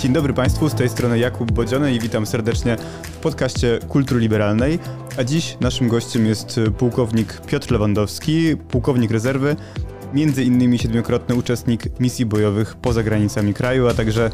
Dzień dobry Państwu, z tej strony Jakub Bodziony i witam serdecznie w podcaście Kultury Liberalnej. A dziś naszym gościem jest pułkownik Piotr Lewandowski, pułkownik rezerwy, między innymi siedmiokrotny uczestnik misji bojowych poza granicami kraju, a także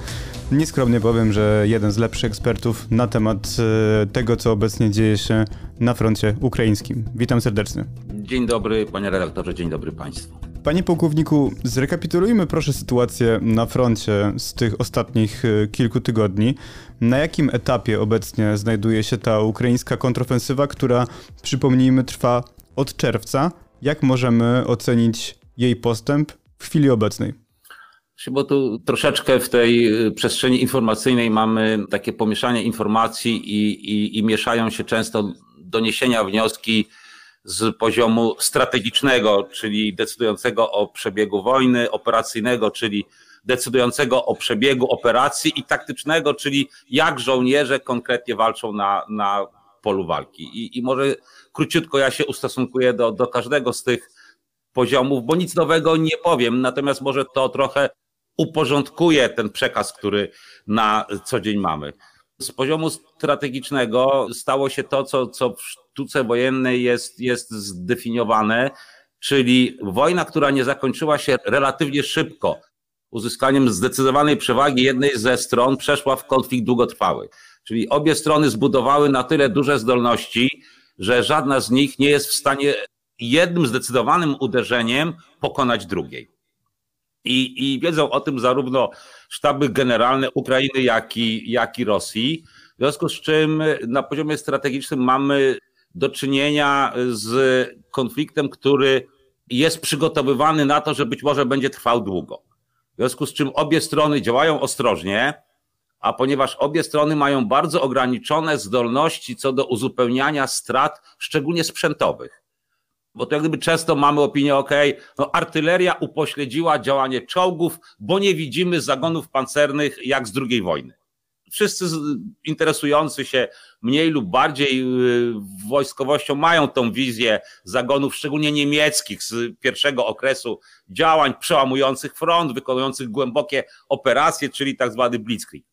nieskromnie powiem, że jeden z lepszych ekspertów na temat e, tego, co obecnie dzieje się na froncie ukraińskim. Witam serdecznie. Dzień dobry panie redaktorze, dzień dobry państwu. Panie pułkowniku, zrekapitulujmy proszę sytuację na froncie z tych ostatnich e, kilku tygodni. Na jakim etapie obecnie znajduje się ta ukraińska kontrofensywa, która, przypomnijmy, trwa od czerwca? Jak możemy ocenić jej postęp w chwili obecnej? Bo tu troszeczkę w tej y, przestrzeni informacyjnej mamy takie pomieszanie informacji i, i, i mieszają się często doniesienia, wnioski z poziomu strategicznego, czyli decydującego o przebiegu wojny, operacyjnego, czyli decydującego o przebiegu operacji i taktycznego, czyli jak żołnierze konkretnie walczą na, na polu walki. I, I może króciutko ja się ustosunkuję do, do każdego z tych poziomów, bo nic nowego nie powiem, natomiast może to trochę uporządkuje ten przekaz, który na co dzień mamy. Z poziomu strategicznego stało się to, co, co sztuce wojennej jest, jest zdefiniowane, czyli wojna, która nie zakończyła się relatywnie szybko, uzyskaniem zdecydowanej przewagi jednej ze stron, przeszła w konflikt długotrwały. Czyli obie strony zbudowały na tyle duże zdolności, że żadna z nich nie jest w stanie jednym zdecydowanym uderzeniem pokonać drugiej. I, I wiedzą o tym zarówno sztaby generalne Ukrainy, jak i, jak i Rosji. W związku z czym na poziomie strategicznym mamy do czynienia z konfliktem, który jest przygotowywany na to, że być może będzie trwał długo. W związku z czym obie strony działają ostrożnie, a ponieważ obie strony mają bardzo ograniczone zdolności co do uzupełniania strat, szczególnie sprzętowych bo to jak gdyby często mamy opinię, ok, no artyleria upośledziła działanie czołgów, bo nie widzimy zagonów pancernych jak z II wojny. Wszyscy interesujący się mniej lub bardziej y, wojskowością mają tą wizję zagonów, szczególnie niemieckich z pierwszego okresu działań przełamujących front, wykonujących głębokie operacje, czyli tak zwany blitzkrieg.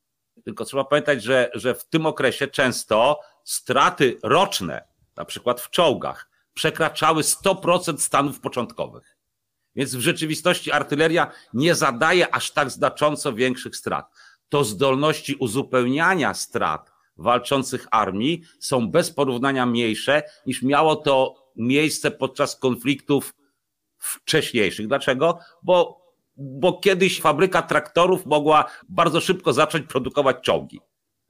Tylko trzeba pamiętać, że, że w tym okresie często straty roczne, na przykład w czołgach, przekraczały 100% stanów początkowych. Więc w rzeczywistości artyleria nie zadaje aż tak znacząco większych strat. To zdolności uzupełniania strat walczących armii są bez porównania mniejsze niż miało to miejsce podczas konfliktów wcześniejszych. Dlaczego? Bo, bo kiedyś fabryka traktorów mogła bardzo szybko zacząć produkować czołgi.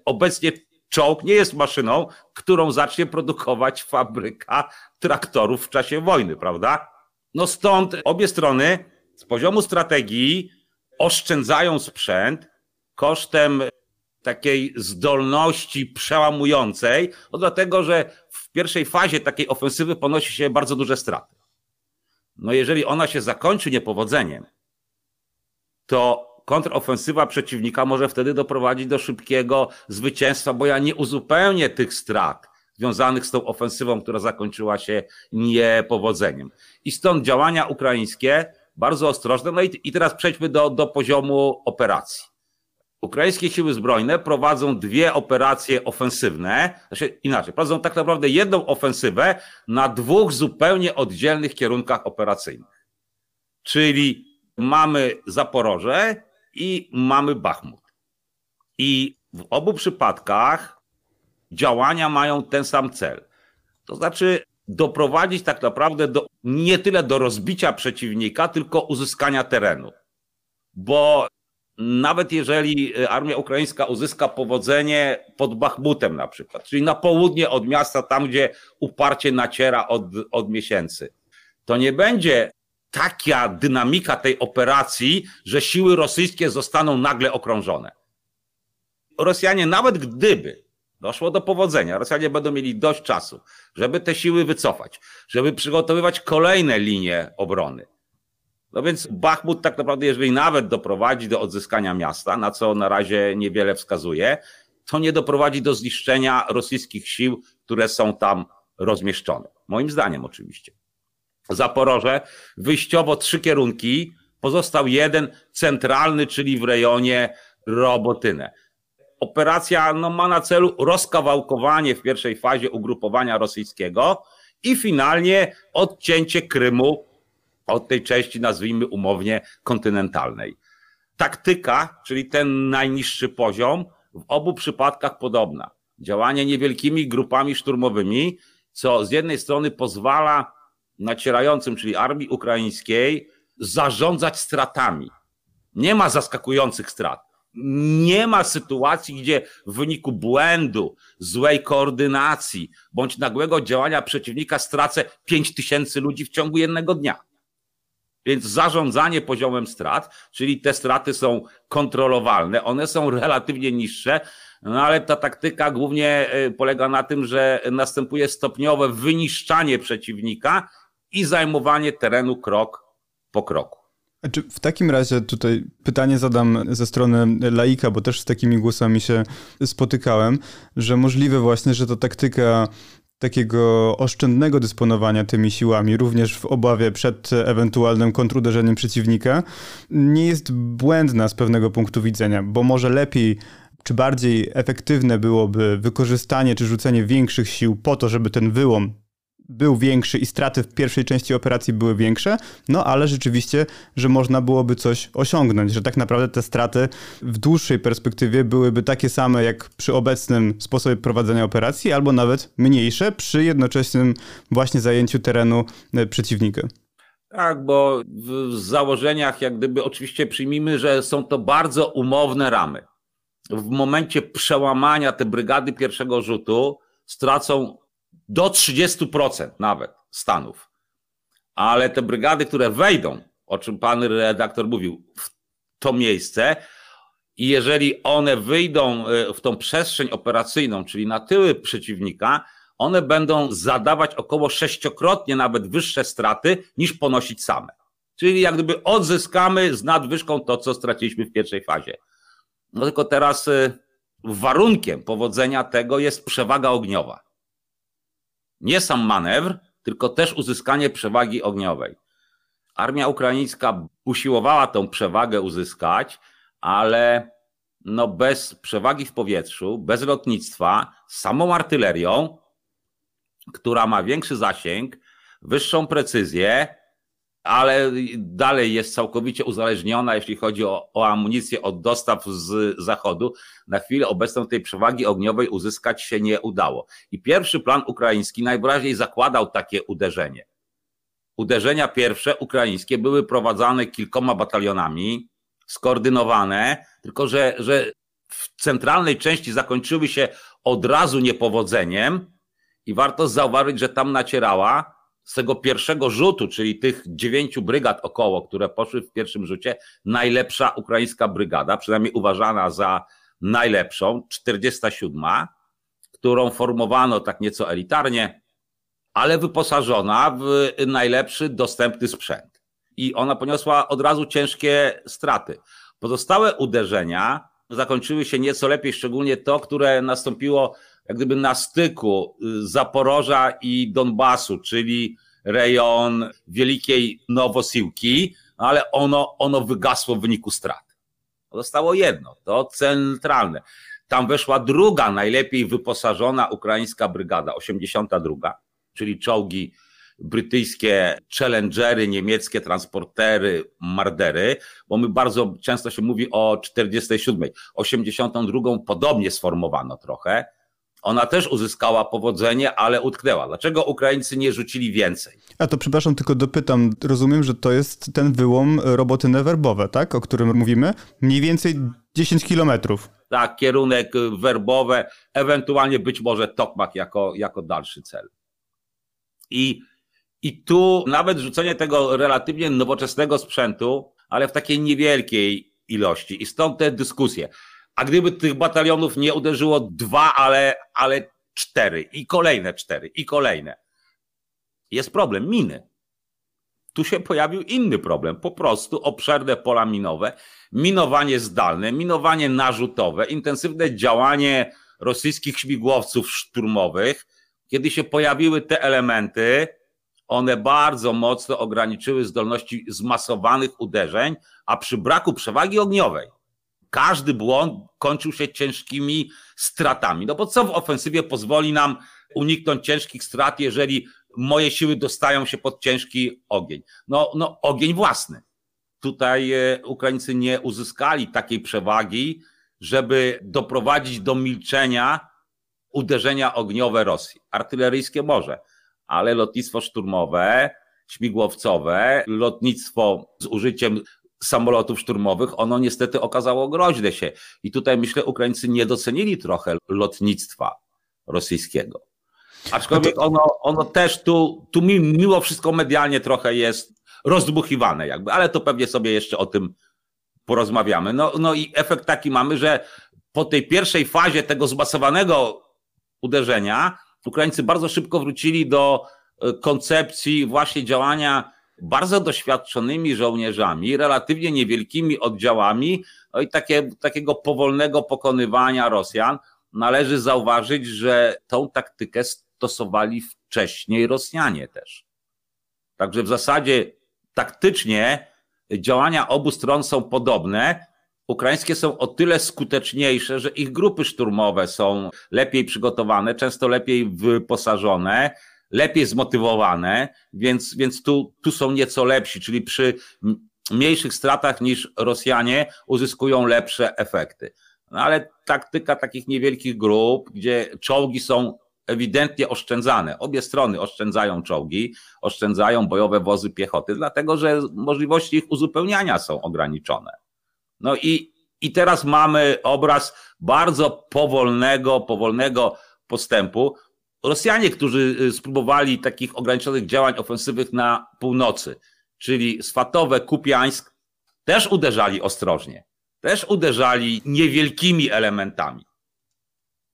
Obecnie czołg nie jest maszyną, którą zacznie produkować fabryka traktorów w czasie wojny, prawda? No stąd obie strony z poziomu strategii oszczędzają sprzęt kosztem takiej zdolności przełamującej, no dlatego, że w pierwszej fazie takiej ofensywy ponosi się bardzo duże straty. No jeżeli ona się zakończy niepowodzeniem, to kontrofensywa przeciwnika może wtedy doprowadzić do szybkiego zwycięstwa, bo ja nie uzupełnię tych strat związanych z tą ofensywą, która zakończyła się niepowodzeniem. I stąd działania ukraińskie bardzo ostrożne. No i, i teraz przejdźmy do, do poziomu operacji. Ukraińskie siły zbrojne prowadzą dwie operacje ofensywne, znaczy inaczej, prowadzą tak naprawdę jedną ofensywę na dwóch zupełnie oddzielnych kierunkach operacyjnych. Czyli mamy Zaporoże i mamy Bachmut. I w obu przypadkach działania mają ten sam cel. To znaczy doprowadzić tak naprawdę do, nie tyle do rozbicia przeciwnika, tylko uzyskania terenu. Bo nawet jeżeli armia ukraińska uzyska powodzenie pod Bachmutem na przykład, czyli na południe od miasta, tam gdzie uparcie naciera od, od miesięcy, to nie będzie taka dynamika tej operacji, że siły rosyjskie zostaną nagle okrążone. Rosjanie, nawet gdyby doszło do powodzenia, Rosjanie będą mieli dość czasu, żeby te siły wycofać, żeby przygotowywać kolejne linie obrony. No więc Bachmut tak naprawdę, jeżeli nawet doprowadzi do odzyskania miasta, na co na razie niewiele wskazuje, to nie doprowadzi do zniszczenia rosyjskich sił, które są tam rozmieszczone. Moim zdaniem oczywiście. Zaporoże, wyjściowo trzy kierunki, pozostał jeden centralny, czyli w rejonie Robotynę. Operacja no, ma na celu rozkawałkowanie w pierwszej fazie ugrupowania rosyjskiego i finalnie odcięcie Krymu od tej części, nazwijmy umownie, kontynentalnej. Taktyka, czyli ten najniższy poziom, w obu przypadkach podobna. Działanie niewielkimi grupami szturmowymi, co z jednej strony pozwala nacierającym, czyli armii ukraińskiej, zarządzać stratami. Nie ma zaskakujących strat. Nie ma sytuacji, gdzie w wyniku błędu, złej koordynacji bądź nagłego działania przeciwnika stracę 5 tysięcy ludzi w ciągu jednego dnia. Więc zarządzanie poziomem strat, czyli te straty są kontrolowalne, one są relatywnie niższe, no ale ta taktyka głównie y, polega na tym, że następuje stopniowe wyniszczanie przeciwnika i zajmowanie terenu krok po kroku. Czy w takim razie tutaj pytanie zadam ze strony laika, bo też z takimi głosami się spotykałem, że możliwe właśnie, że to taktyka takiego oszczędnego dysponowania tymi siłami, również w obawie przed ewentualnym kontruderzeniem przeciwnika, nie jest błędna z pewnego punktu widzenia, bo może lepiej czy bardziej efektywne byłoby wykorzystanie czy rzucenie większych sił po to, żeby ten wyłom był większy i straty w pierwszej części operacji były większe, no ale rzeczywiście, że można byłoby coś osiągnąć, że tak naprawdę te straty w dłuższej perspektywie byłyby takie same jak przy obecnym sposobie prowadzenia operacji, albo nawet mniejsze przy jednoczesnym właśnie zajęciu terenu e, przeciwnika. Tak, bo w założeniach, jak gdyby oczywiście przyjmijmy, że są to bardzo umowne ramy. W momencie przełamania te brygady pierwszego rzutu stracą do 30% nawet Stanów. Ale te brygady, które wejdą, o czym pan redaktor mówił, w to miejsce, i jeżeli one wyjdą e, w tą przestrzeń operacyjną, czyli na tyły przeciwnika, one będą zadawać około sześciokrotnie nawet wyższe straty niż ponosić same. Czyli jak gdyby odzyskamy z nadwyżką to, co straciliśmy w pierwszej fazie. No tylko teraz e, warunkiem powodzenia tego jest przewaga ogniowa nie sam manewr, tylko też uzyskanie przewagi ogniowej. Armia ukraińska usiłowała tą przewagę uzyskać, ale no bez przewagi w powietrzu, bez lotnictwa, samą artylerią, która ma większy zasięg, wyższą precyzję, ale dalej jest całkowicie uzależniona, jeśli chodzi o, o, amunicję od dostaw z zachodu. Na chwilę obecną tej przewagi ogniowej uzyskać się nie udało. I pierwszy plan ukraiński najwyraźniej zakładał takie uderzenie. Uderzenia pierwsze ukraińskie były prowadzone kilkoma batalionami, skoordynowane, tylko że, że w centralnej części zakończyły się od razu niepowodzeniem i warto zauważyć, że tam nacierała z tego pierwszego rzutu, czyli tych dziewięciu brygad około, które poszły w pierwszym rzucie, najlepsza ukraińska brygada, przynajmniej uważana za najlepszą, 47, którą formowano tak nieco elitarnie, ale wyposażona w najlepszy dostępny sprzęt. I ona poniosła od razu ciężkie straty. Pozostałe uderzenia zakończyły się nieco lepiej, szczególnie to, które nastąpiło jak gdyby na styku y, Zaporoża i Donbasu, czyli rejon Wielkiej Nowosiłki, ale ono, ono wygasło w wyniku strat. Zostało jedno, to centralne. Tam weszła druga, najlepiej wyposażona ukraińska brygada, 82, czyli czołgi brytyjskie challengery, niemieckie transportery, mardery, bo my bardzo często się mówi o 47. 82 podobnie sformowano trochę, ona też uzyskała powodzenie, ale utknęła. Dlaczego Ukraińcy nie rzucili więcej? A to przepraszam, tylko dopytam. Rozumiem, że to jest ten wyłom roboty newerbowe, tak? O którym mówimy? Mniej więcej 10 kilometrów. Tak, kierunek werbowe, ewentualnie być może Tokmak jako, jako dalszy cel. I, I tu nawet rzucenie tego relatywnie nowoczesnego sprzętu, ale w takiej niewielkiej ilości. I stąd te dyskusje. A gdyby tych batalionów nie uderzyło dwa, ale, ale cztery i kolejne cztery i kolejne. Jest problem miny. Tu się pojawił inny problem, po prostu obszerne pola minowe, minowanie zdalne, minowanie narzutowe, intensywne działanie rosyjskich śmigłowców szturmowych. Kiedy się pojawiły te elementy, one bardzo mocno ograniczyły zdolności zmasowanych uderzeń, a przy braku przewagi ogniowej każdy błąd kończył się ciężkimi stratami. No bo co w ofensywie pozwoli nam uniknąć ciężkich strat, jeżeli moje siły dostają się pod ciężki ogień? No, no ogień własny. Tutaj e, Ukraińcy nie uzyskali takiej przewagi, żeby doprowadzić do milczenia uderzenia ogniowe Rosji. Artyleryjskie może, ale lotnictwo szturmowe, śmigłowcowe, lotnictwo z użyciem samolotów szturmowych, ono niestety okazało groźne się. I tutaj myślę, Ukraińcy nie docenili trochę lotnictwa rosyjskiego. Aczkolwiek no ono, ono też tu, tu mimo wszystko medialnie trochę jest rozdmuchiwane jakby, ale to pewnie sobie jeszcze o tym porozmawiamy. No, no i efekt taki mamy, że po tej pierwszej fazie tego zmasowanego uderzenia Ukraińcy bardzo szybko wrócili do e, koncepcji właśnie działania bardzo doświadczonymi żołnierzami, relatywnie niewielkimi oddziałami, no i takie, takiego powolnego pokonywania Rosjan. Należy zauważyć, że tą taktykę stosowali wcześniej Rosjanie też. Także w zasadzie taktycznie działania obu stron są podobne. Ukraińskie są o tyle skuteczniejsze, że ich grupy szturmowe są lepiej przygotowane, często lepiej wyposażone, lepiej zmotywowane, więc, więc tu, tu są nieco lepsi, czyli przy mniejszych stratach niż Rosjanie uzyskują lepsze efekty. No ale taktyka takich niewielkich grup, gdzie czołgi są ewidentnie oszczędzane. Obie strony oszczędzają czołgi, oszczędzają bojowe wozy piechoty, dlatego że możliwości ich uzupełniania są ograniczone. No i, i teraz mamy obraz bardzo powolnego, powolnego postępu. Rosjanie, którzy y, spróbowali takich ograniczonych działań ofensywnych na północy, czyli Swatowe, Kupiańsk, też uderzali ostrożnie, też uderzali niewielkimi elementami.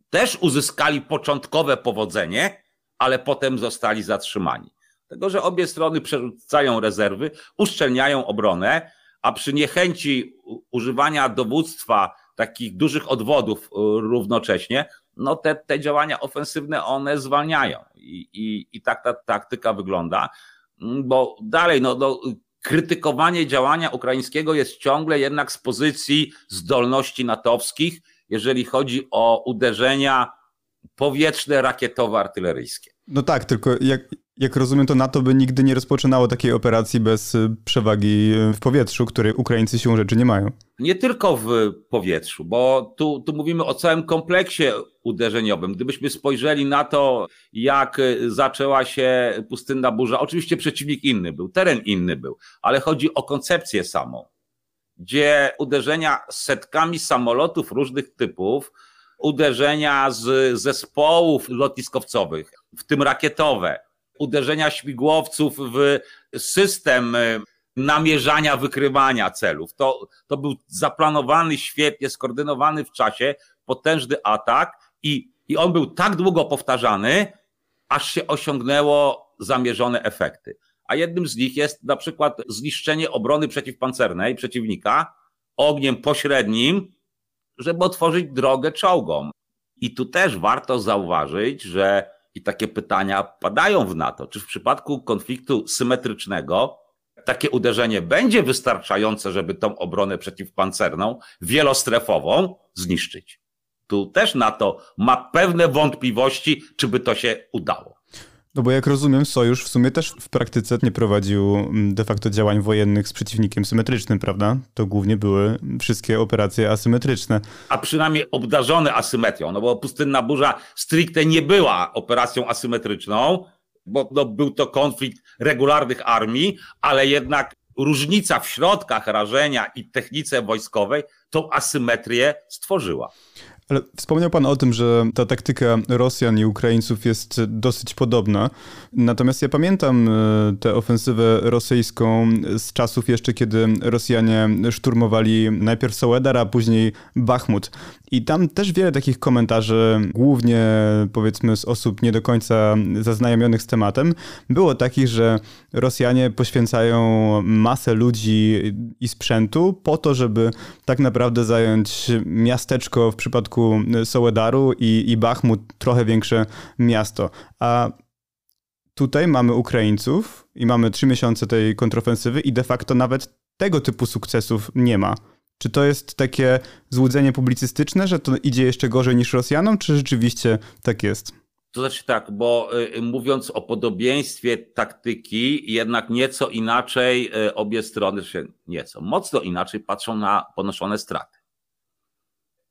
Też uzyskali początkowe powodzenie, ale potem zostali zatrzymani. Tego, że obie strony przerzucają rezerwy, uszczelniają obronę, a przy niechęci używania dowództwa takich dużych odwodów y, równocześnie, no te, te działania ofensywne one zwalniają. I, i, i tak ta taktyka wygląda, mm, bo dalej, no, no, krytykowanie działania ukraińskiego jest ciągle jednak z pozycji zdolności natowskich, jeżeli chodzi o uderzenia powietrzne, rakietowe, artyleryjskie. No tak, tylko jak, jak rozumiem, to NATO by nigdy nie rozpoczynało takiej operacji bez y, przewagi y, w powietrzu, której Ukraińcy siłą rzeczy nie mają. Nie tylko w powietrzu, bo tu, tu mówimy o całym kompleksie uderzeniowym. Gdybyśmy spojrzeli na to, jak y, zaczęła się pustynna burza, oczywiście przeciwnik inny był, teren inny był, ale chodzi o koncepcję samą, gdzie uderzenia setkami samolotów różnych typów, uderzenia z zespołów lotniskowcowych, w tym rakietowe, uderzenia śmigłowców w system e, namierzania, wykrywania celów. To, to był zaplanowany świetnie, skoordynowany w czasie, potężny atak i, i on był tak długo powtarzany, aż się osiągnęło zamierzone efekty. A jednym z nich jest na przykład zniszczenie obrony przeciwpancernej przeciwnika ogniem pośrednim, żeby otworzyć drogę czołgom. I tu też warto zauważyć, że i takie pytania padają w NATO. Czy w przypadku konfliktu symetrycznego takie uderzenie będzie wystarczające, żeby tą obronę przeciwpancerną, wielostrefową zniszczyć? Tu też NATO ma pewne wątpliwości, czy by to się udało. No bo jak rozumiem, Sojusz w sumie też w praktyce nie prowadził mm, de facto działań wojennych z przeciwnikiem symetrycznym, prawda? To głównie były wszystkie operacje asymetryczne. A przynajmniej obdarzone asymetrią, no bo pustynna burza stricte nie była operacją asymetryczną, bo no, był to konflikt regularnych armii, ale jednak różnica w środkach rażenia i technice wojskowej tą asymetrię stworzyła. Ale wspomniał Pan o tym, że ta taktyka Rosjan i Ukraińców jest dosyć podobna. Natomiast ja pamiętam e, tę ofensywę rosyjską z czasów jeszcze, kiedy Rosjanie szturmowali najpierw Soledar, a później Bachmut. I tam też wiele takich komentarzy, głównie powiedzmy z osób nie do końca zaznajomionych z tematem, było takich, że Rosjanie poświęcają masę ludzi i sprzętu po to, żeby tak naprawdę zająć miasteczko w przypadku Soledaru i, i Bachmut, trochę większe miasto. A tutaj mamy Ukraińców i mamy trzy miesiące tej kontrofensywy i de facto nawet tego typu sukcesów nie ma. Czy to jest takie złudzenie publicystyczne, że to idzie jeszcze gorzej niż Rosjanom, czy rzeczywiście tak jest? To znaczy tak, bo y, mówiąc o podobieństwie taktyki, jednak nieco inaczej y, obie strony, się nieco, mocno inaczej patrzą na ponoszone straty.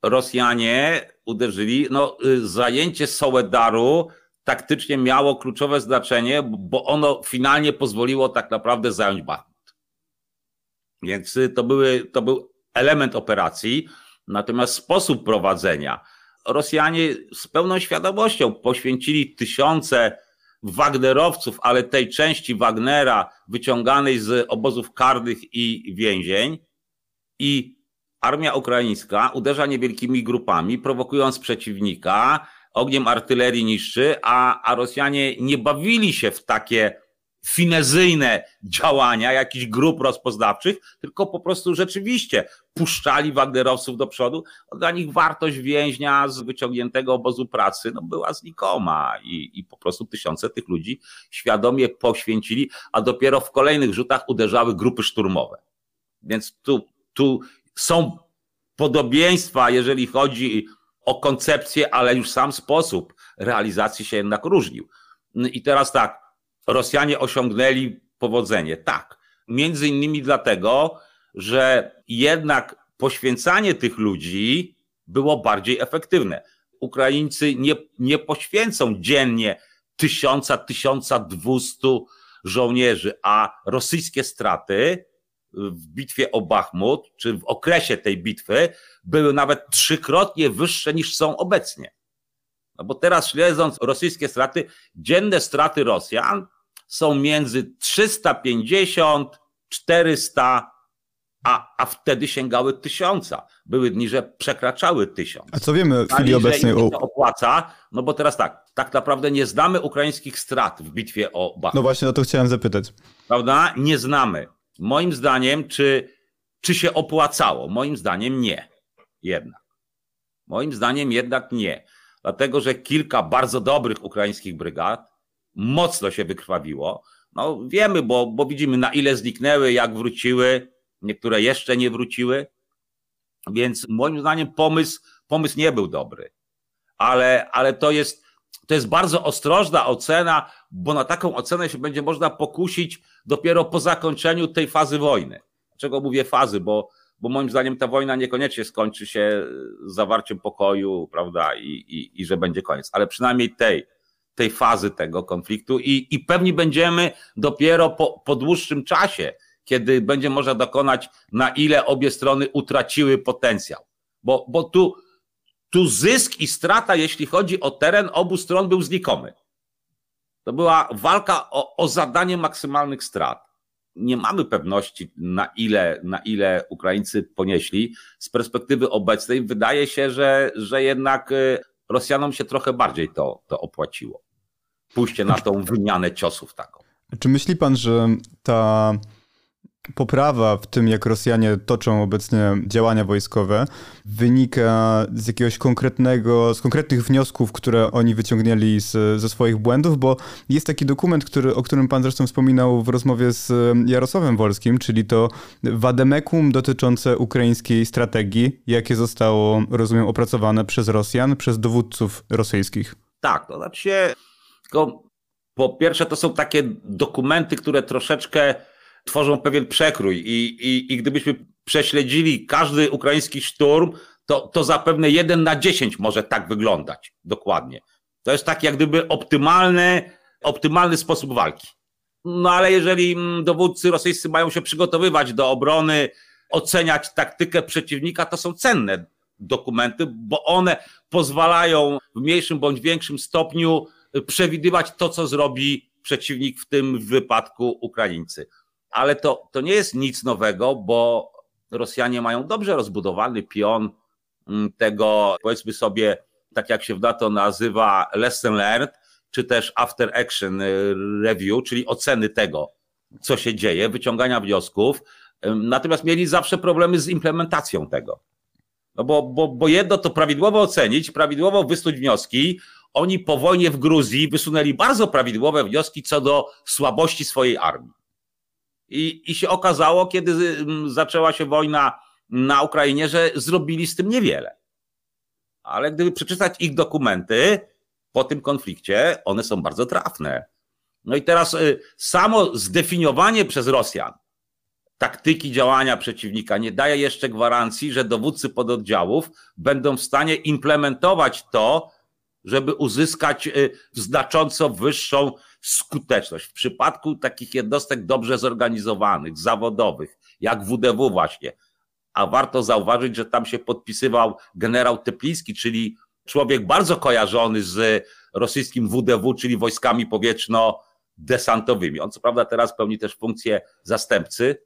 Rosjanie uderzyli, no y, zajęcie Sołedaru taktycznie miało kluczowe znaczenie, bo ono finalnie pozwoliło tak naprawdę zająć Bachmut. Więc to, były, to był element operacji, natomiast sposób prowadzenia. Rosjanie z pełną świadomością poświęcili tysiące Wagnerowców, ale tej części Wagnera wyciąganej z obozów karnych i więzień i armia ukraińska uderza niewielkimi grupami, prowokując przeciwnika, ogniem artylerii niszczy, a, a Rosjanie nie bawili się w takie finezyjne działania jakichś grup rozpoznawczych, tylko po prostu rzeczywiście puszczali Wagnerowców do przodu. Dla nich wartość więźnia z wyciągniętego obozu pracy no, była znikoma i, i po prostu tysiące tych ludzi świadomie poświęcili, a dopiero w kolejnych rzutach uderzały grupy szturmowe. Więc tu, tu są podobieństwa, jeżeli chodzi o koncepcję, ale już sam sposób realizacji się jednak różnił. I teraz tak, Rosjanie osiągnęli powodzenie. Tak. Między innymi dlatego, że jednak poświęcanie tych ludzi było bardziej efektywne. Ukraińcy nie, nie poświęcą dziennie tysiąca, tysiąca dwustu żołnierzy, a rosyjskie straty w bitwie o Bachmut, czy w okresie tej bitwy, były nawet trzykrotnie wyższe niż są obecnie. No bo teraz śledząc rosyjskie straty, dzienne straty Rosjan są między 350, 400, a, a wtedy sięgały tysiąca. Były dni, że przekraczały tysiąc. A co wiemy w chwili obecnej o... to opłaca, no bo teraz tak, tak naprawdę nie znamy ukraińskich strat w bitwie o Bachmut. No właśnie, o to chciałem zapytać. Prawda? Nie znamy. Moim zdaniem, czy, czy się opłacało? Moim zdaniem nie. Jednak. Moim zdaniem jednak nie. Dlatego, że kilka bardzo dobrych ukraińskich brygad mocno się wykrwawiło. No wiemy, bo, bo widzimy na ile zniknęły, jak wróciły, niektóre jeszcze nie wróciły. Więc moim zdaniem pomysł, pomysł nie był dobry. Ale, ale to jest, to jest bardzo ostrożna ocena, bo na taką ocenę się będzie można pokusić dopiero po zakończeniu tej fazy wojny. Dlaczego mówię fazy? Bo, bo moim zdaniem ta wojna niekoniecznie skończy się zawarciem pokoju, prawda, i, i, i że będzie koniec, ale przynajmniej tej, tej fazy tego konfliktu i, i pewni będziemy dopiero po, po dłuższym czasie, kiedy będzie można dokonać, na ile obie strony utraciły potencjał. Bo, bo tu, tu zysk i strata, jeśli chodzi o teren obu stron, był znikomy. To była walka o, o zadanie maksymalnych strat. Nie mamy pewności, na ile, na ile Ukraińcy ponieśli. Z perspektywy obecnej wydaje się, że, że jednak y, Rosjanom się trochę bardziej to, to opłaciło. Pójście na tą wymianę ciosów taką. Czy myśli pan, że ta poprawa w tym, jak Rosjanie toczą obecnie działania wojskowe, wynika z jakiegoś konkretnego, z konkretnych wniosków, które oni wyciągnęli z, ze swoich błędów, bo jest taki dokument, który, o którym pan zresztą wspominał w rozmowie z Jarosławem Wolskim, czyli to wademekum dotyczące ukraińskiej strategii, jakie zostało, rozumiem, opracowane przez Rosjan, przez dowódców rosyjskich. Tak, to znaczy tylko po pierwsze to są takie dokumenty, które troszeczkę tworzą pewien przekrój i, i, i gdybyśmy prześledzili każdy ukraiński szturm, to, to zapewne jeden na dziesięć może tak wyglądać dokładnie. To jest tak jak gdyby optymalny, optymalny sposób walki. No ale jeżeli mm, dowódcy rosyjscy mają się przygotowywać do obrony, oceniać taktykę przeciwnika, to są cenne dokumenty, bo one pozwalają w mniejszym bądź większym stopniu przewidywać to, co zrobi przeciwnik, w tym wypadku Ukraińcy ale to, to nie jest nic nowego, bo Rosjanie mają dobrze rozbudowany pion mm, tego, powiedzmy sobie, tak jak się w NATO nazywa, lesson learned, czy też after action y, review, czyli oceny tego, co się dzieje, wyciągania wniosków. Natomiast mieli zawsze problemy z implementacją tego. No bo, bo, bo jedno to prawidłowo ocenić, prawidłowo wysnuć wnioski. Oni po wojnie w Gruzji wysunęli bardzo prawidłowe wnioski co do słabości swojej armii. I, I się okazało, kiedy zaczęła się wojna na Ukrainie, że zrobili z tym niewiele. Ale gdyby przeczytać ich dokumenty po tym konflikcie, one są bardzo trafne. No i teraz y, samo zdefiniowanie przez Rosjan taktyki działania przeciwnika nie daje jeszcze gwarancji, że dowódcy pododdziałów będą w stanie implementować to, żeby uzyskać y, znacząco wyższą skuteczność. W przypadku takich jednostek dobrze zorganizowanych, zawodowych, jak WDW właśnie, a warto zauważyć, że tam się podpisywał generał Tepliński, czyli człowiek bardzo kojarzony z rosyjskim WDW, czyli wojskami powietrzno-desantowymi. On co prawda teraz pełni też funkcję zastępcy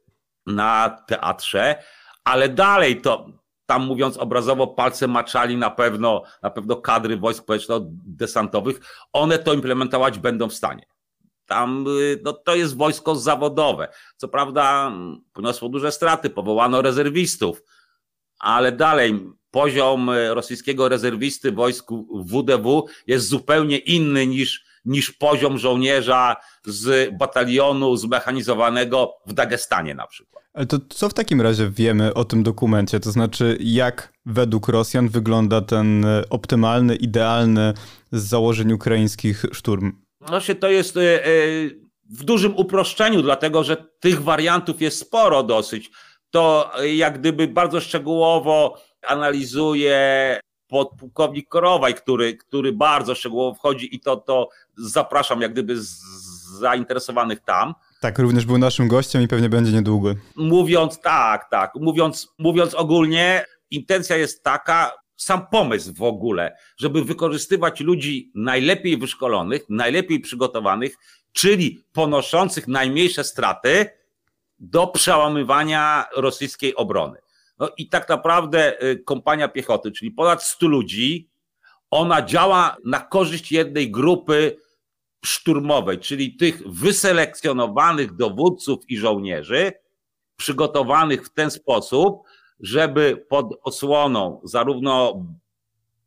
na teatrze, ale dalej to tam mówiąc obrazowo, palce maczali na pewno, na pewno kadry wojsk społeczno-desantowych, one to implementować będą w stanie. Tam y, no, to jest wojsko zawodowe. Co prawda poniosło duże straty, powołano rezerwistów, ale dalej poziom y, rosyjskiego rezerwisty wojsku WDW jest zupełnie inny niż, niż poziom żołnierza z batalionu zmechanizowanego w Dagestanie na przykład. Ale to co w takim razie wiemy o tym dokumencie? To znaczy, jak według Rosjan wygląda ten y, optymalny, idealny z założeń ukraińskich szturm? Właśnie to jest e, e, w dużym uproszczeniu, dlatego że tych wariantów jest sporo dosyć. To e, jak gdyby bardzo szczegółowo analizuje podpułkownik Korowaj, który, który bardzo szczegółowo wchodzi i to, to zapraszam jak gdyby z zainteresowanych tam. Tak, również był naszym gościem i pewnie będzie niedługo. Mówiąc tak, tak, mówiąc, mówiąc ogólnie, intencja jest taka, sam pomysł w ogóle, żeby wykorzystywać ludzi najlepiej wyszkolonych, najlepiej przygotowanych, czyli ponoszących najmniejsze straty do przełamywania rosyjskiej obrony. No i tak naprawdę y, kompania piechoty, czyli ponad 100 ludzi, ona działa na korzyść jednej grupy szturmowej, czyli tych wyselekcjonowanych dowódców i żołnierzy, przygotowanych w ten sposób, żeby pod osłoną zarówno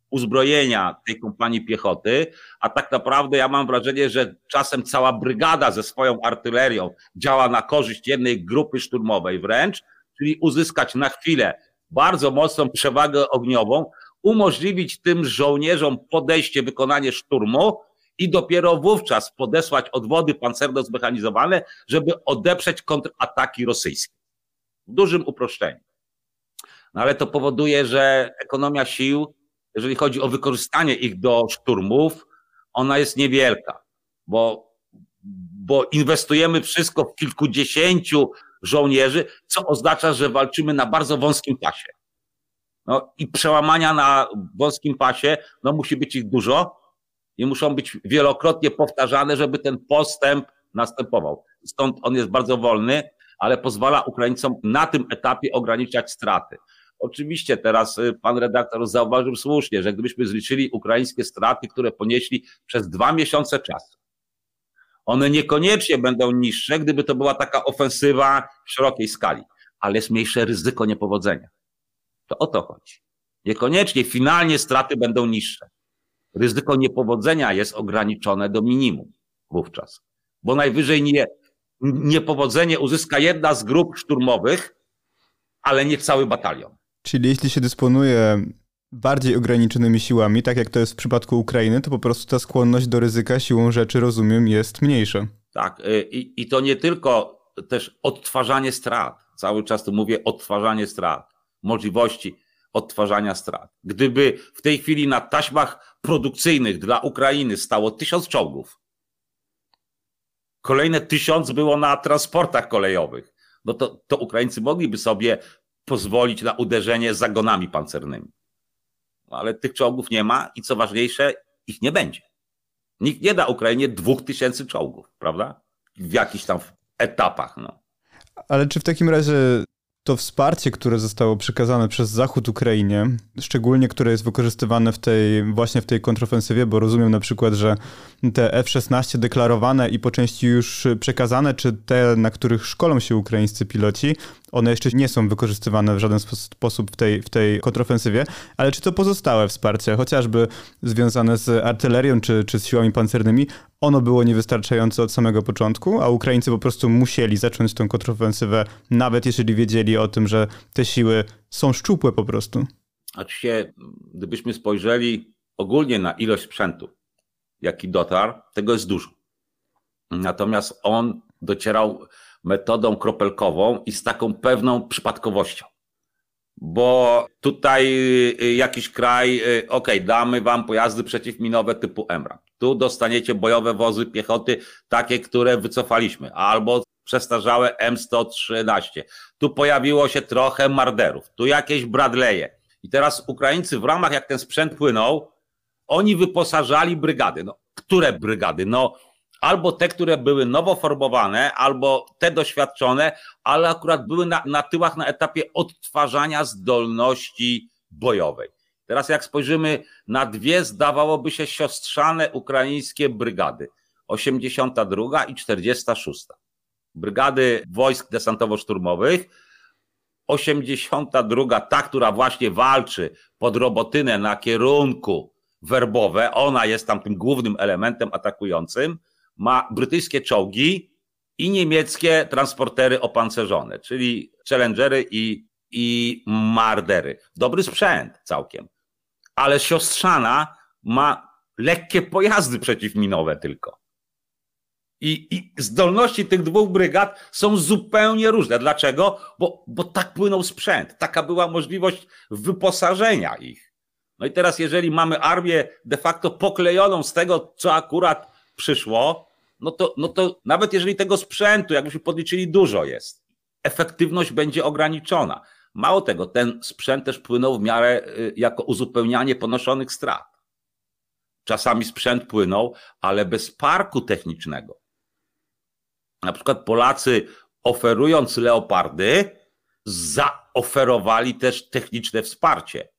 uzbrojenia tej kompanii piechoty, a tak naprawdę ja mam wrażenie, że czasem cała brygada ze swoją artylerią działa na korzyść jednej grupy szturmowej wręcz, czyli uzyskać na chwilę bardzo mocną przewagę ogniową, umożliwić tym żołnierzom podejście, wykonanie szturmu i dopiero wówczas podesłać odwody pancerno zmechanizowane, żeby odeprzeć kontrataki rosyjskie. W dużym uproszczeniu. No ale to powoduje, że ekonomia sił, jeżeli chodzi o wykorzystanie ich do szturmów, ona jest niewielka, bo, bo inwestujemy wszystko w kilkudziesięciu żołnierzy, co oznacza, że walczymy na bardzo wąskim pasie. No i przełamania na wąskim pasie, no musi być ich dużo i muszą być wielokrotnie powtarzane, żeby ten postęp następował. Stąd on jest bardzo wolny, ale pozwala Ukraińcom na tym etapie ograniczać straty. Oczywiście teraz y, pan redaktor zauważył słusznie, że gdybyśmy zliczyli ukraińskie straty, które ponieśli przez dwa miesiące czasu, one niekoniecznie będą niższe, gdyby to była taka ofensywa w szerokiej skali, ale jest mniejsze ryzyko niepowodzenia. To o to chodzi. Niekoniecznie finalnie straty będą niższe. Ryzyko niepowodzenia jest ograniczone do minimum wówczas, bo najwyżej nie, niepowodzenie uzyska jedna z grup szturmowych, ale nie cały batalion. Czyli jeśli się dysponuje bardziej ograniczonymi siłami, tak jak to jest w przypadku Ukrainy, to po prostu ta skłonność do ryzyka siłą rzeczy, rozumiem, jest mniejsza. Tak, y, i, i to nie tylko też odtwarzanie strat. Cały czas tu mówię odtwarzanie strat, możliwości odtwarzania strat. Gdyby w tej chwili na taśmach produkcyjnych dla Ukrainy stało tysiąc czołgów, kolejne tysiąc było na transportach kolejowych, no to, to Ukraińcy mogliby sobie pozwolić na uderzenie zagonami pancernymi. No, ale tych czołgów nie ma i co ważniejsze, ich nie będzie. Nikt nie da Ukrainie dwóch tysięcy czołgów, prawda? W jakichś tam etapach. No. Ale czy w takim razie to wsparcie, które zostało przekazane przez Zachód Ukrainie, szczególnie które jest wykorzystywane w tej, właśnie w tej kontrofensywie, bo rozumiem na przykład, że te F-16 deklarowane i po części już przekazane, czy te, na których szkolą się ukraińscy piloci, one jeszcze nie są wykorzystywane w żaden sposób w tej, w tej kontrofensywie, ale czy to pozostałe wsparcie, chociażby związane z artylerią czy, czy z siłami pancernymi, ono było niewystarczające od samego początku, a Ukraińcy po prostu musieli zacząć tę kontrofensywę, nawet jeżeli wiedzieli o tym, że te siły są szczupłe po prostu? Oczywiście, gdybyśmy spojrzeli ogólnie na ilość sprzętu, jaki dotarł, tego jest dużo. Natomiast on docierał metodą kropelkową i z taką pewną przypadkowością. Bo tutaj y, jakiś kraj, y, ok, damy wam pojazdy przeciwminowe typu Emra. Tu dostaniecie bojowe wozy piechoty, takie, które wycofaliśmy, albo przestarzałe M113. Tu pojawiło się trochę Marderów, tu jakieś Bradley'e. I teraz Ukraińcy w ramach, jak ten sprzęt płynął, oni wyposażali brygady. No, które brygady? No, albo te, które były nowo formowane, albo te doświadczone, ale akurat były na, na tyłach na etapie odtwarzania zdolności bojowej. Teraz jak spojrzymy na dwie, zdawałoby się siostrzane ukraińskie brygady. 82 i 46. Brygady wojsk desantowo-szturmowych. 82, ta, która właśnie walczy pod Robotynę na kierunku werbowe, ona jest tam tym głównym elementem atakującym ma brytyjskie czołgi i niemieckie transportery opancerzone, czyli Challengery i, i Mardery. Dobry sprzęt całkiem. Ale siostrzana ma lekkie pojazdy przeciwminowe tylko. I, I, zdolności tych dwóch brygad są zupełnie różne. Dlaczego? Bo, bo tak płynął sprzęt. Taka była możliwość wyposażenia ich. No i teraz, jeżeli mamy armię de facto poklejoną z tego, co akurat przyszło, no to, no to nawet jeżeli tego sprzętu, jakbyśmy podliczyli, dużo jest, efektywność będzie ograniczona. Mało tego, ten sprzęt też płynął w miarę y, jako uzupełnianie ponoszonych strat. Czasami sprzęt płynął, ale bez parku technicznego. Na przykład Polacy, oferując leopardy, zaoferowali też techniczne wsparcie.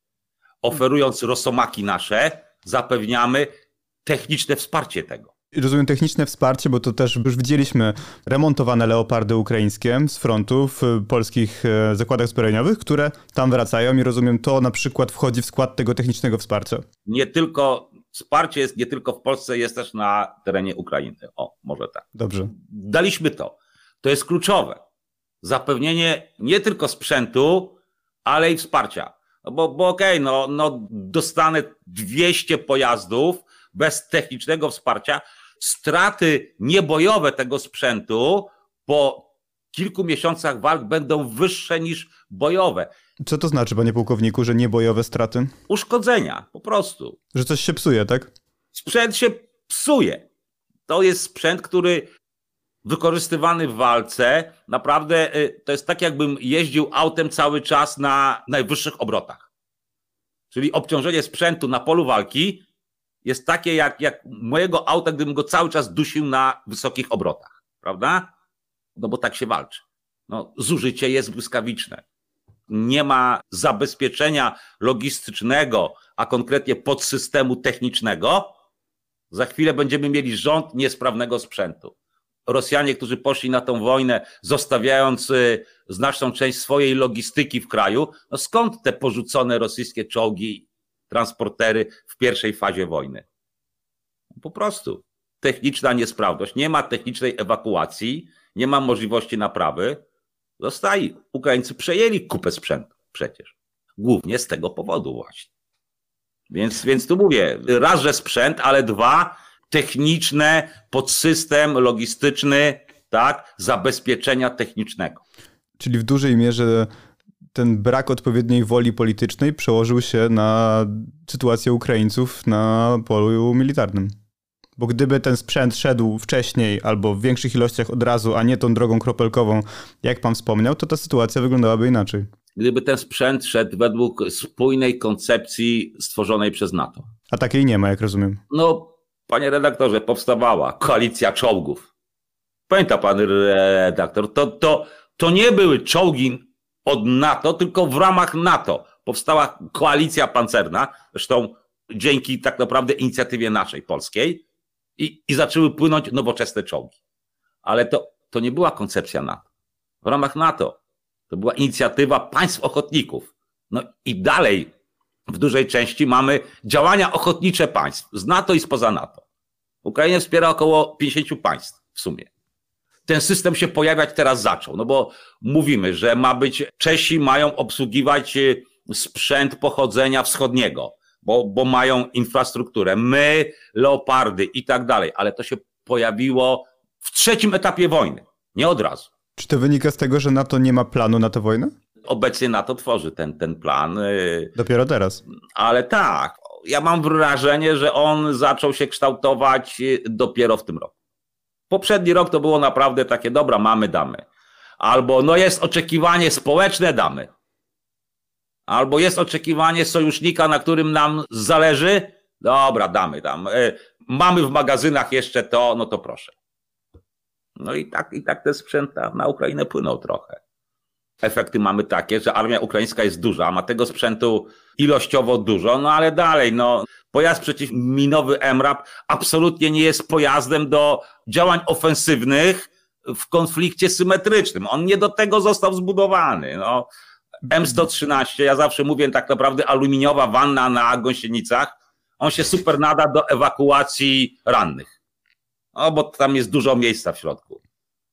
Oferując rosomaki nasze, zapewniamy techniczne wsparcie tego. Rozumiem techniczne wsparcie, bo to też już widzieliśmy remontowane leopardy ukraińskie z frontu w polskich e, zakładach zbrojeniowych, które tam wracają i rozumiem to na przykład wchodzi w skład tego technicznego wsparcia. Nie tylko wsparcie jest nie tylko w Polsce, jest też na terenie Ukrainy. O, może tak. Dobrze. Daliśmy to. To jest kluczowe. Zapewnienie nie tylko sprzętu, ale i wsparcia. No bo, bo okej, okay, no, no dostanę 200 pojazdów bez technicznego wsparcia, straty niebojowe tego sprzętu po kilku miesiącach walk będą wyższe niż bojowe. Co to znaczy, panie pułkowniku, że niebojowe straty? Uszkodzenia, po prostu. Że coś się psuje, tak? Sprzęt się psuje. To jest sprzęt, który wykorzystywany w walce, naprawdę y, to jest tak, jakbym jeździł autem cały czas na najwyższych obrotach. Czyli obciążenie sprzętu na polu walki jest takie jak, jak mojego auta, gdybym go cały czas dusił na wysokich obrotach, prawda? No bo tak się walczy. No, zużycie jest błyskawiczne. Nie ma zabezpieczenia logistycznego, a konkretnie podsystemu technicznego. Za chwilę będziemy mieli rząd niesprawnego sprzętu. Rosjanie, którzy poszli na tą wojnę, zostawiając y, znaczną część swojej logistyki w kraju, no skąd te porzucone rosyjskie czołgi transportery w pierwszej fazie wojny. Po prostu techniczna niesprawność, nie ma technicznej ewakuacji, nie ma możliwości naprawy. Zostaje. Ukraińcy przejęli kupę sprzętu przecież. Głównie z tego powodu właśnie. Więc, więc tu mówię, raz, że sprzęt, ale dwa, techniczne, podsystem logistyczny, tak, zabezpieczenia technicznego. Czyli w dużej mierze ten brak odpowiedniej woli politycznej przełożył się na sytuację Ukraińców na polu militarnym. Bo gdyby ten sprzęt szedł wcześniej albo w większych ilościach od razu, a nie tą drogą kropelkową, jak pan wspomniał, to ta sytuacja wyglądałaby inaczej. Gdyby ten sprzęt szedł według spójnej koncepcji stworzonej przez NATO. A takiej nie ma, jak rozumiem. No, panie redaktorze, powstawała koalicja czołgów. Pamięta pan redaktor, to, to, to nie były czołgi od NATO, tylko w ramach NATO powstała koalicja pancerna, zresztą dzięki tak naprawdę inicjatywie naszej polskiej i, i zaczęły płynąć nowoczesne czołgi. Ale to, to nie była koncepcja NATO. W ramach NATO To była inicjatywa państw ochotników. No i dalej w dużej części mamy działania ochotnicze państw z NATO i spoza NATO. Ukrainę wspiera około 50 państw w sumie. Ten system się pojawiać teraz zaczął, no bo mówimy, że ma być, Czesi mają obsługiwać y, sprzęt pochodzenia wschodniego, bo, bo mają infrastrukturę, my, leopardy i tak dalej, ale to się pojawiło w trzecim etapie wojny, nie od razu. Czy to wynika z tego, że NATO nie ma planu na tę wojnę? Obecnie NATO tworzy ten, ten plan. Y, Dopiero teraz. Ale tak, ja mam wrażenie, że on zaczął się kształtować y, dopiero w tym roku. Poprzedni rok to było naprawdę takie, dobra, mamy, damy. Albo no jest oczekiwanie społeczne, damy. Albo jest oczekiwanie sojusznika, na którym nam zależy, dobra, damy tam. Y, mamy w magazynach jeszcze to, no to proszę. No i tak, i tak te sprzęt na Ukrainę płyną trochę. Efekty mamy takie, że armia ukraińska jest duża, ma tego sprzętu ilościowo dużo, no ale dalej, no pojazd przeciwminowy MRAP absolutnie nie jest pojazdem do działań ofensywnych w konflikcie symetrycznym. On nie do tego został zbudowany. No. M113, ja zawsze mówię tak naprawdę aluminiowa wanna na gąsienicach, on się super nada do ewakuacji rannych. No bo tam jest dużo miejsca w środku.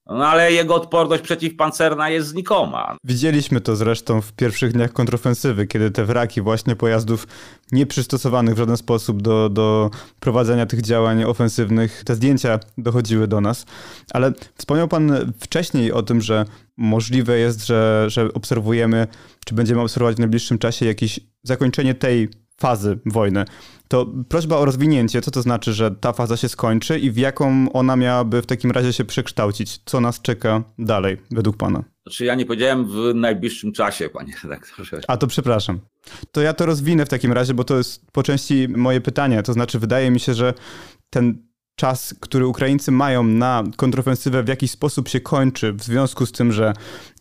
No ale jego odporność przeciwpancerna jest znikoma. Widzieliśmy to zresztą w pierwszych dniach kontrofensywy, kiedy te wraki właśnie pojazdów nieprzystosowanych w żaden sposób do, do prowadzenia tych działań ofensywnych, te zdjęcia dochodziły do nas. Ale wspomniał pan wcześniej o tym, że możliwe jest, że, że obserwujemy, czy będziemy obserwować w najbliższym czasie jakieś zakończenie tej fazy wojny. To prośba o rozwinięcie, co to znaczy, że ta faza się skończy i w jaką ona miałaby w takim razie się przekształcić? Co nas czeka dalej, według pana? Znaczy ja nie powiedziałem w najbliższym czasie, panie redaktorze. A to przepraszam. To ja to rozwinę w takim razie, bo to jest po części moje pytanie. To znaczy, wydaje mi się, że ten czas, który Ukraińcy mają na kontrofensywę w jakiś sposób się kończy w związku z tym, że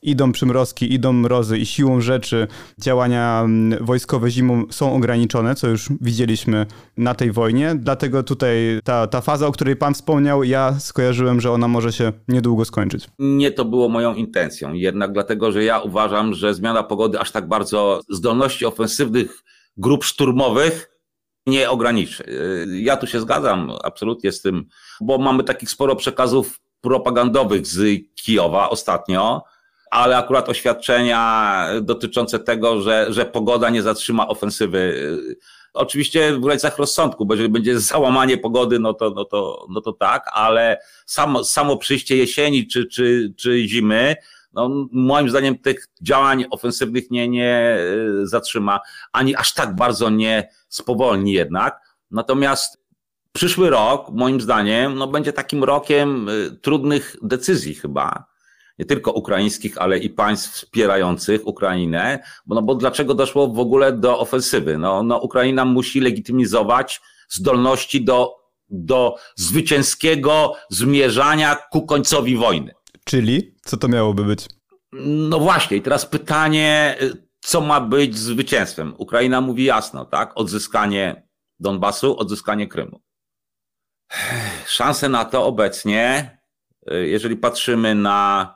idą przymrozki, idą mrozy i siłą rzeczy działania mm, wojskowe zimą są ograniczone, co już widzieliśmy na tej wojnie. Dlatego tutaj ta, ta faza, o której pan wspomniał, ja skojarzyłem, że ona może się niedługo skończyć. Nie to było moją intencją, jednak dlatego, że ja uważam, że zmiana pogody aż tak bardzo zdolności ofensywnych grup szturmowych nie ograniczy. Y, ja tu się zgadzam absolutnie z tym, bo mamy takich sporo przekazów propagandowych z Kijowa ostatnio, ale akurat oświadczenia dotyczące tego, że, że pogoda nie zatrzyma ofensywy. Y, oczywiście w granicach rozsądku, bo jeżeli będzie załamanie pogody, no to, no to, no to tak, ale samo, samo przyjście jesieni czy, czy, czy zimy, no, moim zdaniem tych działań ofensywnych nie, nie y, zatrzyma, ani aż tak bardzo nie spowolni jednak. Natomiast przyszły rok, moim zdaniem, no, będzie takim rokiem y, trudnych decyzji chyba. Nie tylko ukraińskich, ale i państw wspierających Ukrainę, bo, no bo dlaczego doszło w ogóle do ofensywy? No, no Ukraina musi legitymizować zdolności do, do zwycięskiego zmierzania ku końcowi wojny. Czyli co to miałoby być? No właśnie, i teraz pytanie, co ma być zwycięstwem? Ukraina mówi jasno, tak? Odzyskanie Donbasu, odzyskanie Krymu. Szanse na to obecnie, jeżeli patrzymy na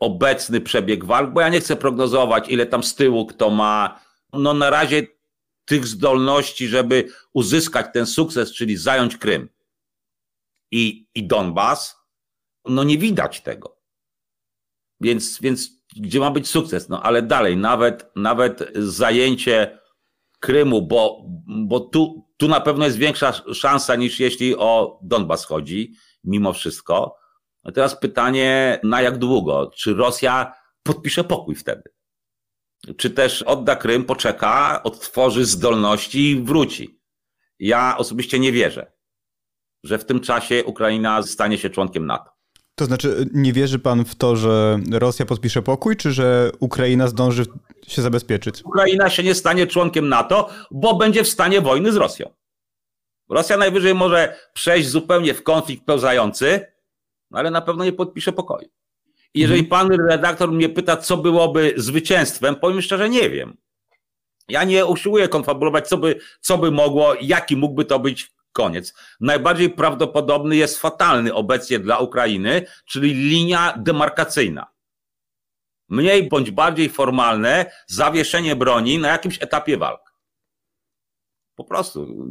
obecny przebieg walk, bo ja nie chcę prognozować, ile tam z tyłu kto ma. No na razie tych zdolności, żeby uzyskać ten sukces, czyli zająć Krym i, i Donbas, no nie widać tego. Więc, więc gdzie ma być sukces? No ale dalej, nawet, nawet zajęcie Krymu, bo, bo tu, tu na pewno jest większa szansa niż jeśli o Donbas chodzi, mimo wszystko. Teraz pytanie, na jak długo? Czy Rosja podpisze pokój wtedy? Czy też odda Krym, poczeka, odtworzy zdolności i wróci? Ja osobiście nie wierzę, że w tym czasie Ukraina stanie się członkiem NATO. To znaczy, nie wierzy pan w to, że Rosja podpisze pokój, czy że Ukraina zdąży się zabezpieczyć? Ukraina się nie stanie członkiem NATO, bo będzie w stanie wojny z Rosją. Rosja najwyżej może przejść zupełnie w konflikt pełzający, no ale na pewno nie podpisze pokoju. I jeżeli mhm. pan redaktor mnie pyta, co byłoby zwycięstwem, powiem szczerze, nie wiem. Ja nie usiłuję konfabulować, co by, co by mogło, jaki mógłby to być Koniec. Najbardziej prawdopodobny jest fatalny obecnie dla Ukrainy, czyli linia demarkacyjna. mniej bądź bardziej formalne zawieszenie broni na jakimś etapie walk. Po prostu.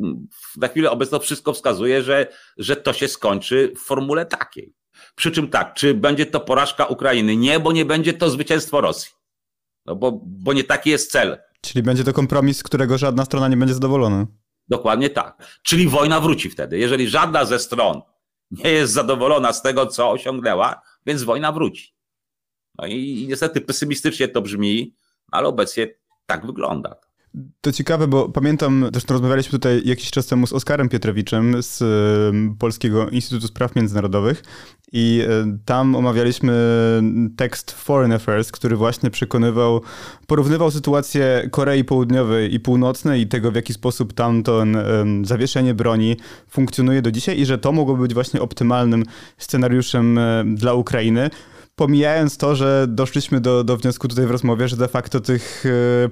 Na chwilę obecną wszystko wskazuje, że, że to się skończy w formule takiej. Przy czym tak, czy będzie to porażka Ukrainy? Nie, bo nie będzie to zwycięstwo Rosji. No bo, bo nie taki jest cel. Czyli będzie to kompromis, z którego żadna strona nie będzie zadowolona. Dokładnie tak. Czyli wojna wróci wtedy. Jeżeli żadna ze stron nie jest zadowolona z tego, co osiągnęła, więc wojna wróci. No i niestety pesymistycznie to brzmi, ale obecnie tak wygląda. To ciekawe, bo pamiętam, zresztą rozmawialiśmy tutaj jakiś czas temu z Oskarem Pietrowiczem z Polskiego Instytutu Spraw Międzynarodowych i e, tam omawialiśmy tekst Foreign Affairs, który właśnie przekonywał, porównywał sytuację Korei Południowej i Północnej i tego, w jaki sposób tam to zawieszenie broni funkcjonuje do dzisiaj i że to mogło być właśnie optymalnym scenariuszem e, dla Ukrainy pomijając to, że doszliśmy do, do wniosku tutaj w rozmowie, że de facto tych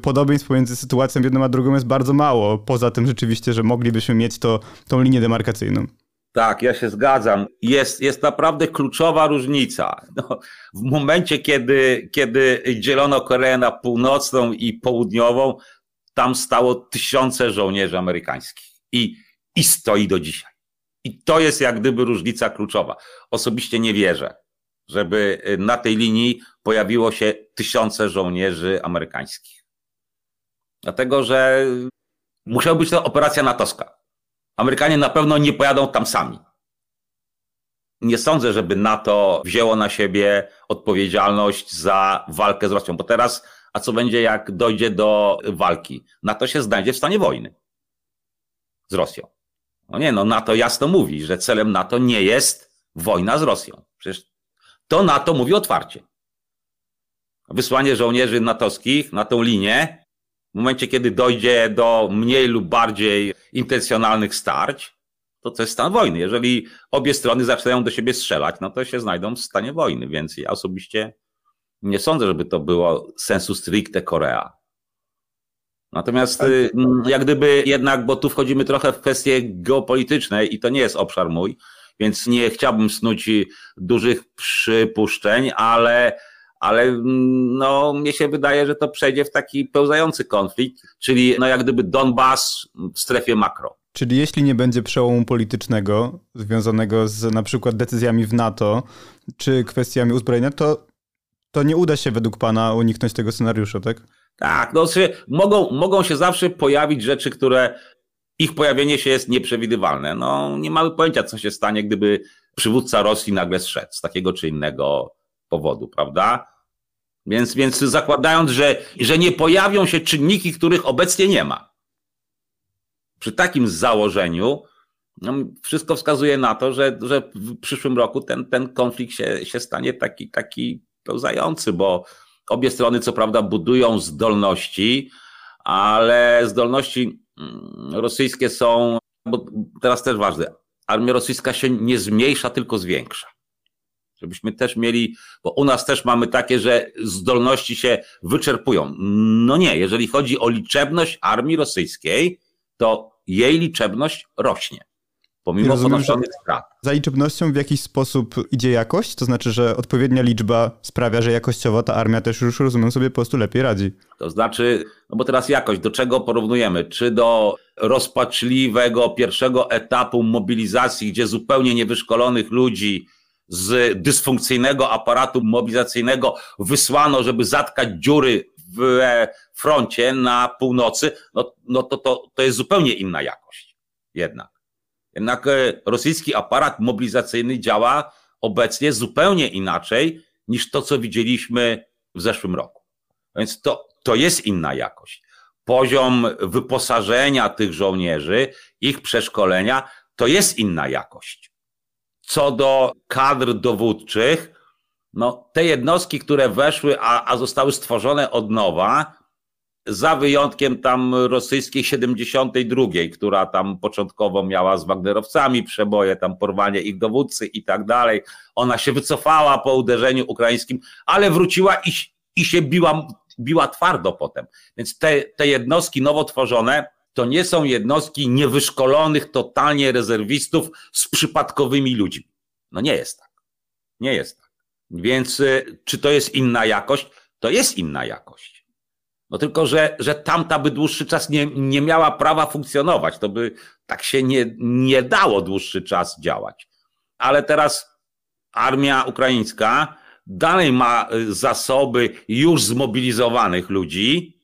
podobieństw pomiędzy sytuacją jedną a drugą jest bardzo mało, poza tym rzeczywiście, że moglibyśmy mieć to, tą linię demarkacyjną. Tak, ja się zgadzam. Jest, jest naprawdę kluczowa różnica. No, w momencie, kiedy, kiedy dzielono Koreę na północną i południową, tam stało tysiące żołnierzy amerykańskich. I, i stoi do dzisiaj. I to jest jak gdyby różnica kluczowa. Osobiście nie wierzę, żeby y, na tej linii pojawiło się tysiące żołnierzy amerykańskich. Dlatego, że musiała być to operacja natowska. Amerykanie na pewno nie pojadą tam sami. Nie sądzę, żeby NATO wzięło na siebie odpowiedzialność za walkę z Rosją, bo teraz, a co będzie, jak dojdzie do walki? NATO się znajdzie w stanie wojny z Rosją. No nie, no NATO jasno mówi, że celem NATO nie jest wojna z Rosją. Przecież to NATO mówi otwarcie. Wysłanie żołnierzy natowskich na tą linię, w momencie kiedy dojdzie do mniej lub bardziej intencjonalnych starć, to to jest stan wojny. Jeżeli obie strony zaczynają do siebie strzelać, no to się znajdą w stanie wojny. Więc ja osobiście nie sądzę, żeby to było sensu stricte Korea. Natomiast y, jak gdyby jednak, bo tu wchodzimy trochę w kwestie geopolityczne i to nie jest obszar mój, więc nie chciałbym snuć dużych przypuszczeń, ale, ale no, mnie się wydaje, że to przejdzie w taki pełzający konflikt, czyli no, jak gdyby Donbas w strefie makro. Czyli jeśli nie będzie przełomu politycznego związanego z na przykład decyzjami w NATO czy kwestiami uzbrojenia, to, to nie uda się według Pana uniknąć tego scenariusza, tak? Tak, no, mogą, mogą się zawsze pojawić rzeczy, które ich pojawienie się jest nieprzewidywalne. No, nie mamy pojęcia, co się stanie, gdyby przywódca Rosji nagle zszedł z takiego czy innego powodu, prawda? Więc, więc zakładając, że, że nie pojawią się czynniki, których obecnie nie ma. Przy takim założeniu no, wszystko wskazuje na to, że, że w przyszłym roku ten, ten konflikt się, się stanie taki, taki pełzający, bo obie strony co prawda budują zdolności, ale zdolności Mm, rosyjskie są, bo teraz też ważne, armia rosyjska się nie zmniejsza, tylko zwiększa. Żebyśmy też mieli, bo u nas też mamy takie, że zdolności się wyczerpują. No nie, jeżeli chodzi o liczebność armii rosyjskiej, to jej liczebność rośnie pomimo ponoszonych strat. Za liczebnością w jakiś sposób idzie jakość? To znaczy, że odpowiednia liczba sprawia, że jakościowo ta armia też już, rozumiem sobie, po prostu lepiej radzi. To znaczy, no bo teraz jakość, do czego porównujemy? Czy do rozpaczliwego pierwszego etapu mobilizacji, gdzie zupełnie niewyszkolonych ludzi z dysfunkcyjnego aparatu mobilizacyjnego wysłano, żeby zatkać dziury w froncie na północy, no, no to, to, to jest zupełnie inna jakość jednak. Jednak e, rosyjski aparat mobilizacyjny działa obecnie zupełnie inaczej niż to, co widzieliśmy w zeszłym roku. Więc to, to jest inna jakość. Poziom wyposażenia tych żołnierzy, ich przeszkolenia, to jest inna jakość. Co do kadr dowódczych, no, te jednostki, które weszły, a, a zostały stworzone od nowa, za wyjątkiem tam rosyjskiej 72, która tam początkowo miała z Wagnerowcami przeboje, tam porwanie ich dowódcy i tak dalej. Ona się wycofała po uderzeniu ukraińskim, ale wróciła i, i się biła, biła twardo potem. Więc te, te jednostki nowo tworzone to nie są jednostki niewyszkolonych totalnie rezerwistów z przypadkowymi ludźmi. No nie jest tak. Nie jest tak. Więc y, czy to jest inna jakość? to jest inna jakość. No tylko, że, że tamta by dłuższy czas nie, nie miała prawa funkcjonować. To by tak się nie, nie dało dłuższy czas działać. Ale teraz armia ukraińska dalej ma y, zasoby już zmobilizowanych ludzi,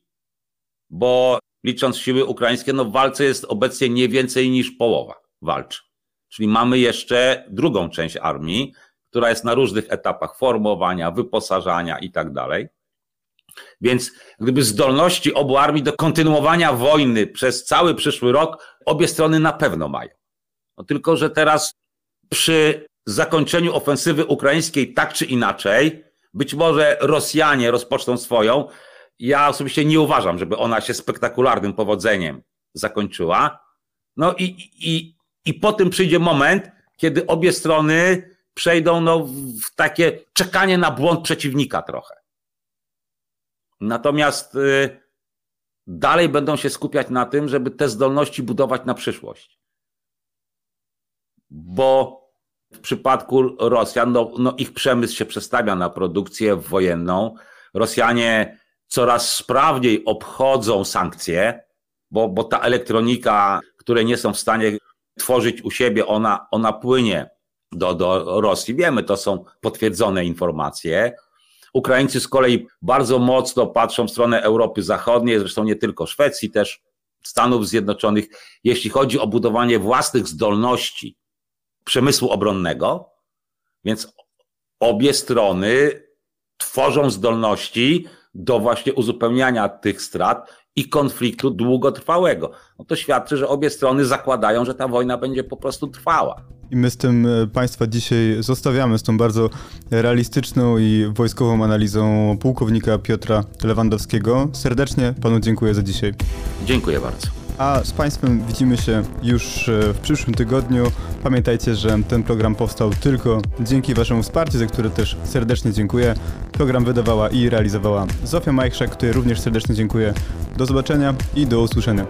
bo licząc siły ukraińskie, no w walce jest obecnie nie więcej niż połowa walczy. Czyli mamy jeszcze drugą część armii, która jest na różnych etapach formowania, wyposażania i tak dalej. Więc gdyby zdolności obu armii do kontynuowania wojny przez cały przyszły rok, obie strony na pewno mają. No tylko, że teraz przy zakończeniu ofensywy ukraińskiej tak czy inaczej, być może Rosjanie rozpoczną swoją. Ja osobiście nie uważam, żeby ona się spektakularnym powodzeniem zakończyła. No i, i, i po tym przyjdzie moment, kiedy obie strony przejdą no, w takie czekanie na błąd przeciwnika trochę. Natomiast y, dalej będą się skupiać na tym, żeby te zdolności budować na przyszłość. Bo w przypadku Rosjan, no, no ich przemysł się przestawia na produkcję wojenną. Rosjanie coraz sprawniej obchodzą sankcje, bo, bo ta elektronika, które nie są w stanie tworzyć u siebie, ona, ona płynie do, do Rosji. Wiemy, to są potwierdzone informacje. Ukraińcy z kolei bardzo mocno patrzą w stronę Europy Zachodniej, zresztą nie tylko Szwecji, też Stanów Zjednoczonych, jeśli chodzi o budowanie własnych zdolności przemysłu obronnego, więc obie strony tworzą zdolności do właśnie uzupełniania tych strat i konfliktu długotrwałego. No to świadczy, że obie strony zakładają, że ta wojna będzie po prostu trwała. I my z tym e, Państwa dzisiaj zostawiamy, z tą bardzo realistyczną i wojskową analizą pułkownika Piotra Lewandowskiego. Serdecznie Panu dziękuję za dzisiaj. Dziękuję bardzo. A z Państwem widzimy się już e, w przyszłym tygodniu. Pamiętajcie, że ten program powstał tylko dzięki Waszemu wsparciu, za które też serdecznie dziękuję. Program wydawała i realizowała Zofia Majchrzak, której również serdecznie dziękuję. Do zobaczenia i do usłyszenia.